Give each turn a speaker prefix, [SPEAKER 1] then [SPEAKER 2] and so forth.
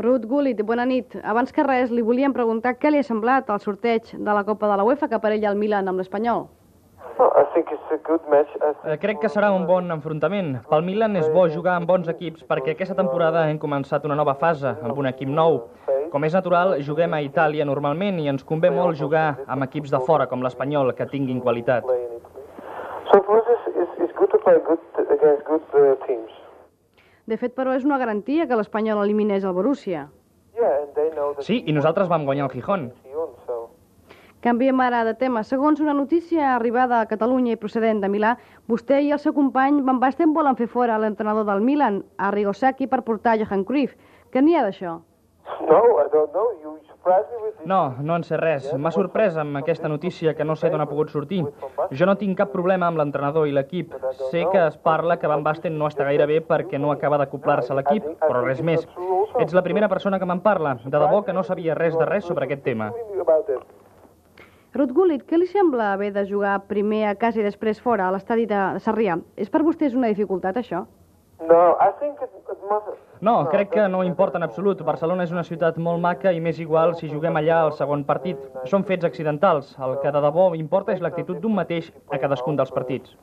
[SPEAKER 1] Ruth Gullit, bona nit. Abans que res, li volíem preguntar què li ha semblat el sorteig de la Copa de la UEFA que aparella el Milan amb l'Espanyol.
[SPEAKER 2] Eh, Crec que serà un bon enfrontament. Pel Milan és bo jugar amb bons equips perquè aquesta temporada hem començat una nova fase amb un equip nou. Com és natural, juguem a Itàlia normalment i ens convé molt jugar amb equips de fora com l'Espanyol que tinguin qualitat.
[SPEAKER 3] So for us, it's good to play good against good uh, teams.
[SPEAKER 1] De fet, però, és una garantia que l'Espanyol eliminés el Borussia.
[SPEAKER 2] Sí, i nosaltres vam guanyar el Gijón.
[SPEAKER 1] Canviem ara de tema. Segons una notícia arribada a Catalunya i procedent de Milà, vostè i el seu company Van Basten volen fer fora l'entrenador del Milan, Arrigo Sacchi, per portar Johan Cruyff. Què n'hi ha d'això?
[SPEAKER 3] No.
[SPEAKER 2] No, no en sé res. M'ha sorprès amb aquesta notícia que no sé d'on ha pogut sortir. Jo no tinc cap problema amb l'entrenador i l'equip. Sé que es parla que Van Basten no està gaire bé perquè no acaba d'acoplar-se a l'equip, però res més. Ets la primera persona que me'n parla. De debò que no sabia res de res sobre aquest tema.
[SPEAKER 1] Ruth Gullit, què li sembla haver de jugar primer a casa i després fora, a l'estadi de Sarrià? És per vostès una dificultat, això?
[SPEAKER 3] No, I think it, it must.
[SPEAKER 2] No, crec que no importa en absolut. Barcelona és una ciutat molt maca i m'és igual si juguem allà al segon partit. Són fets accidentals. El que de debò importa és l'actitud d'un mateix a cadascun dels partits.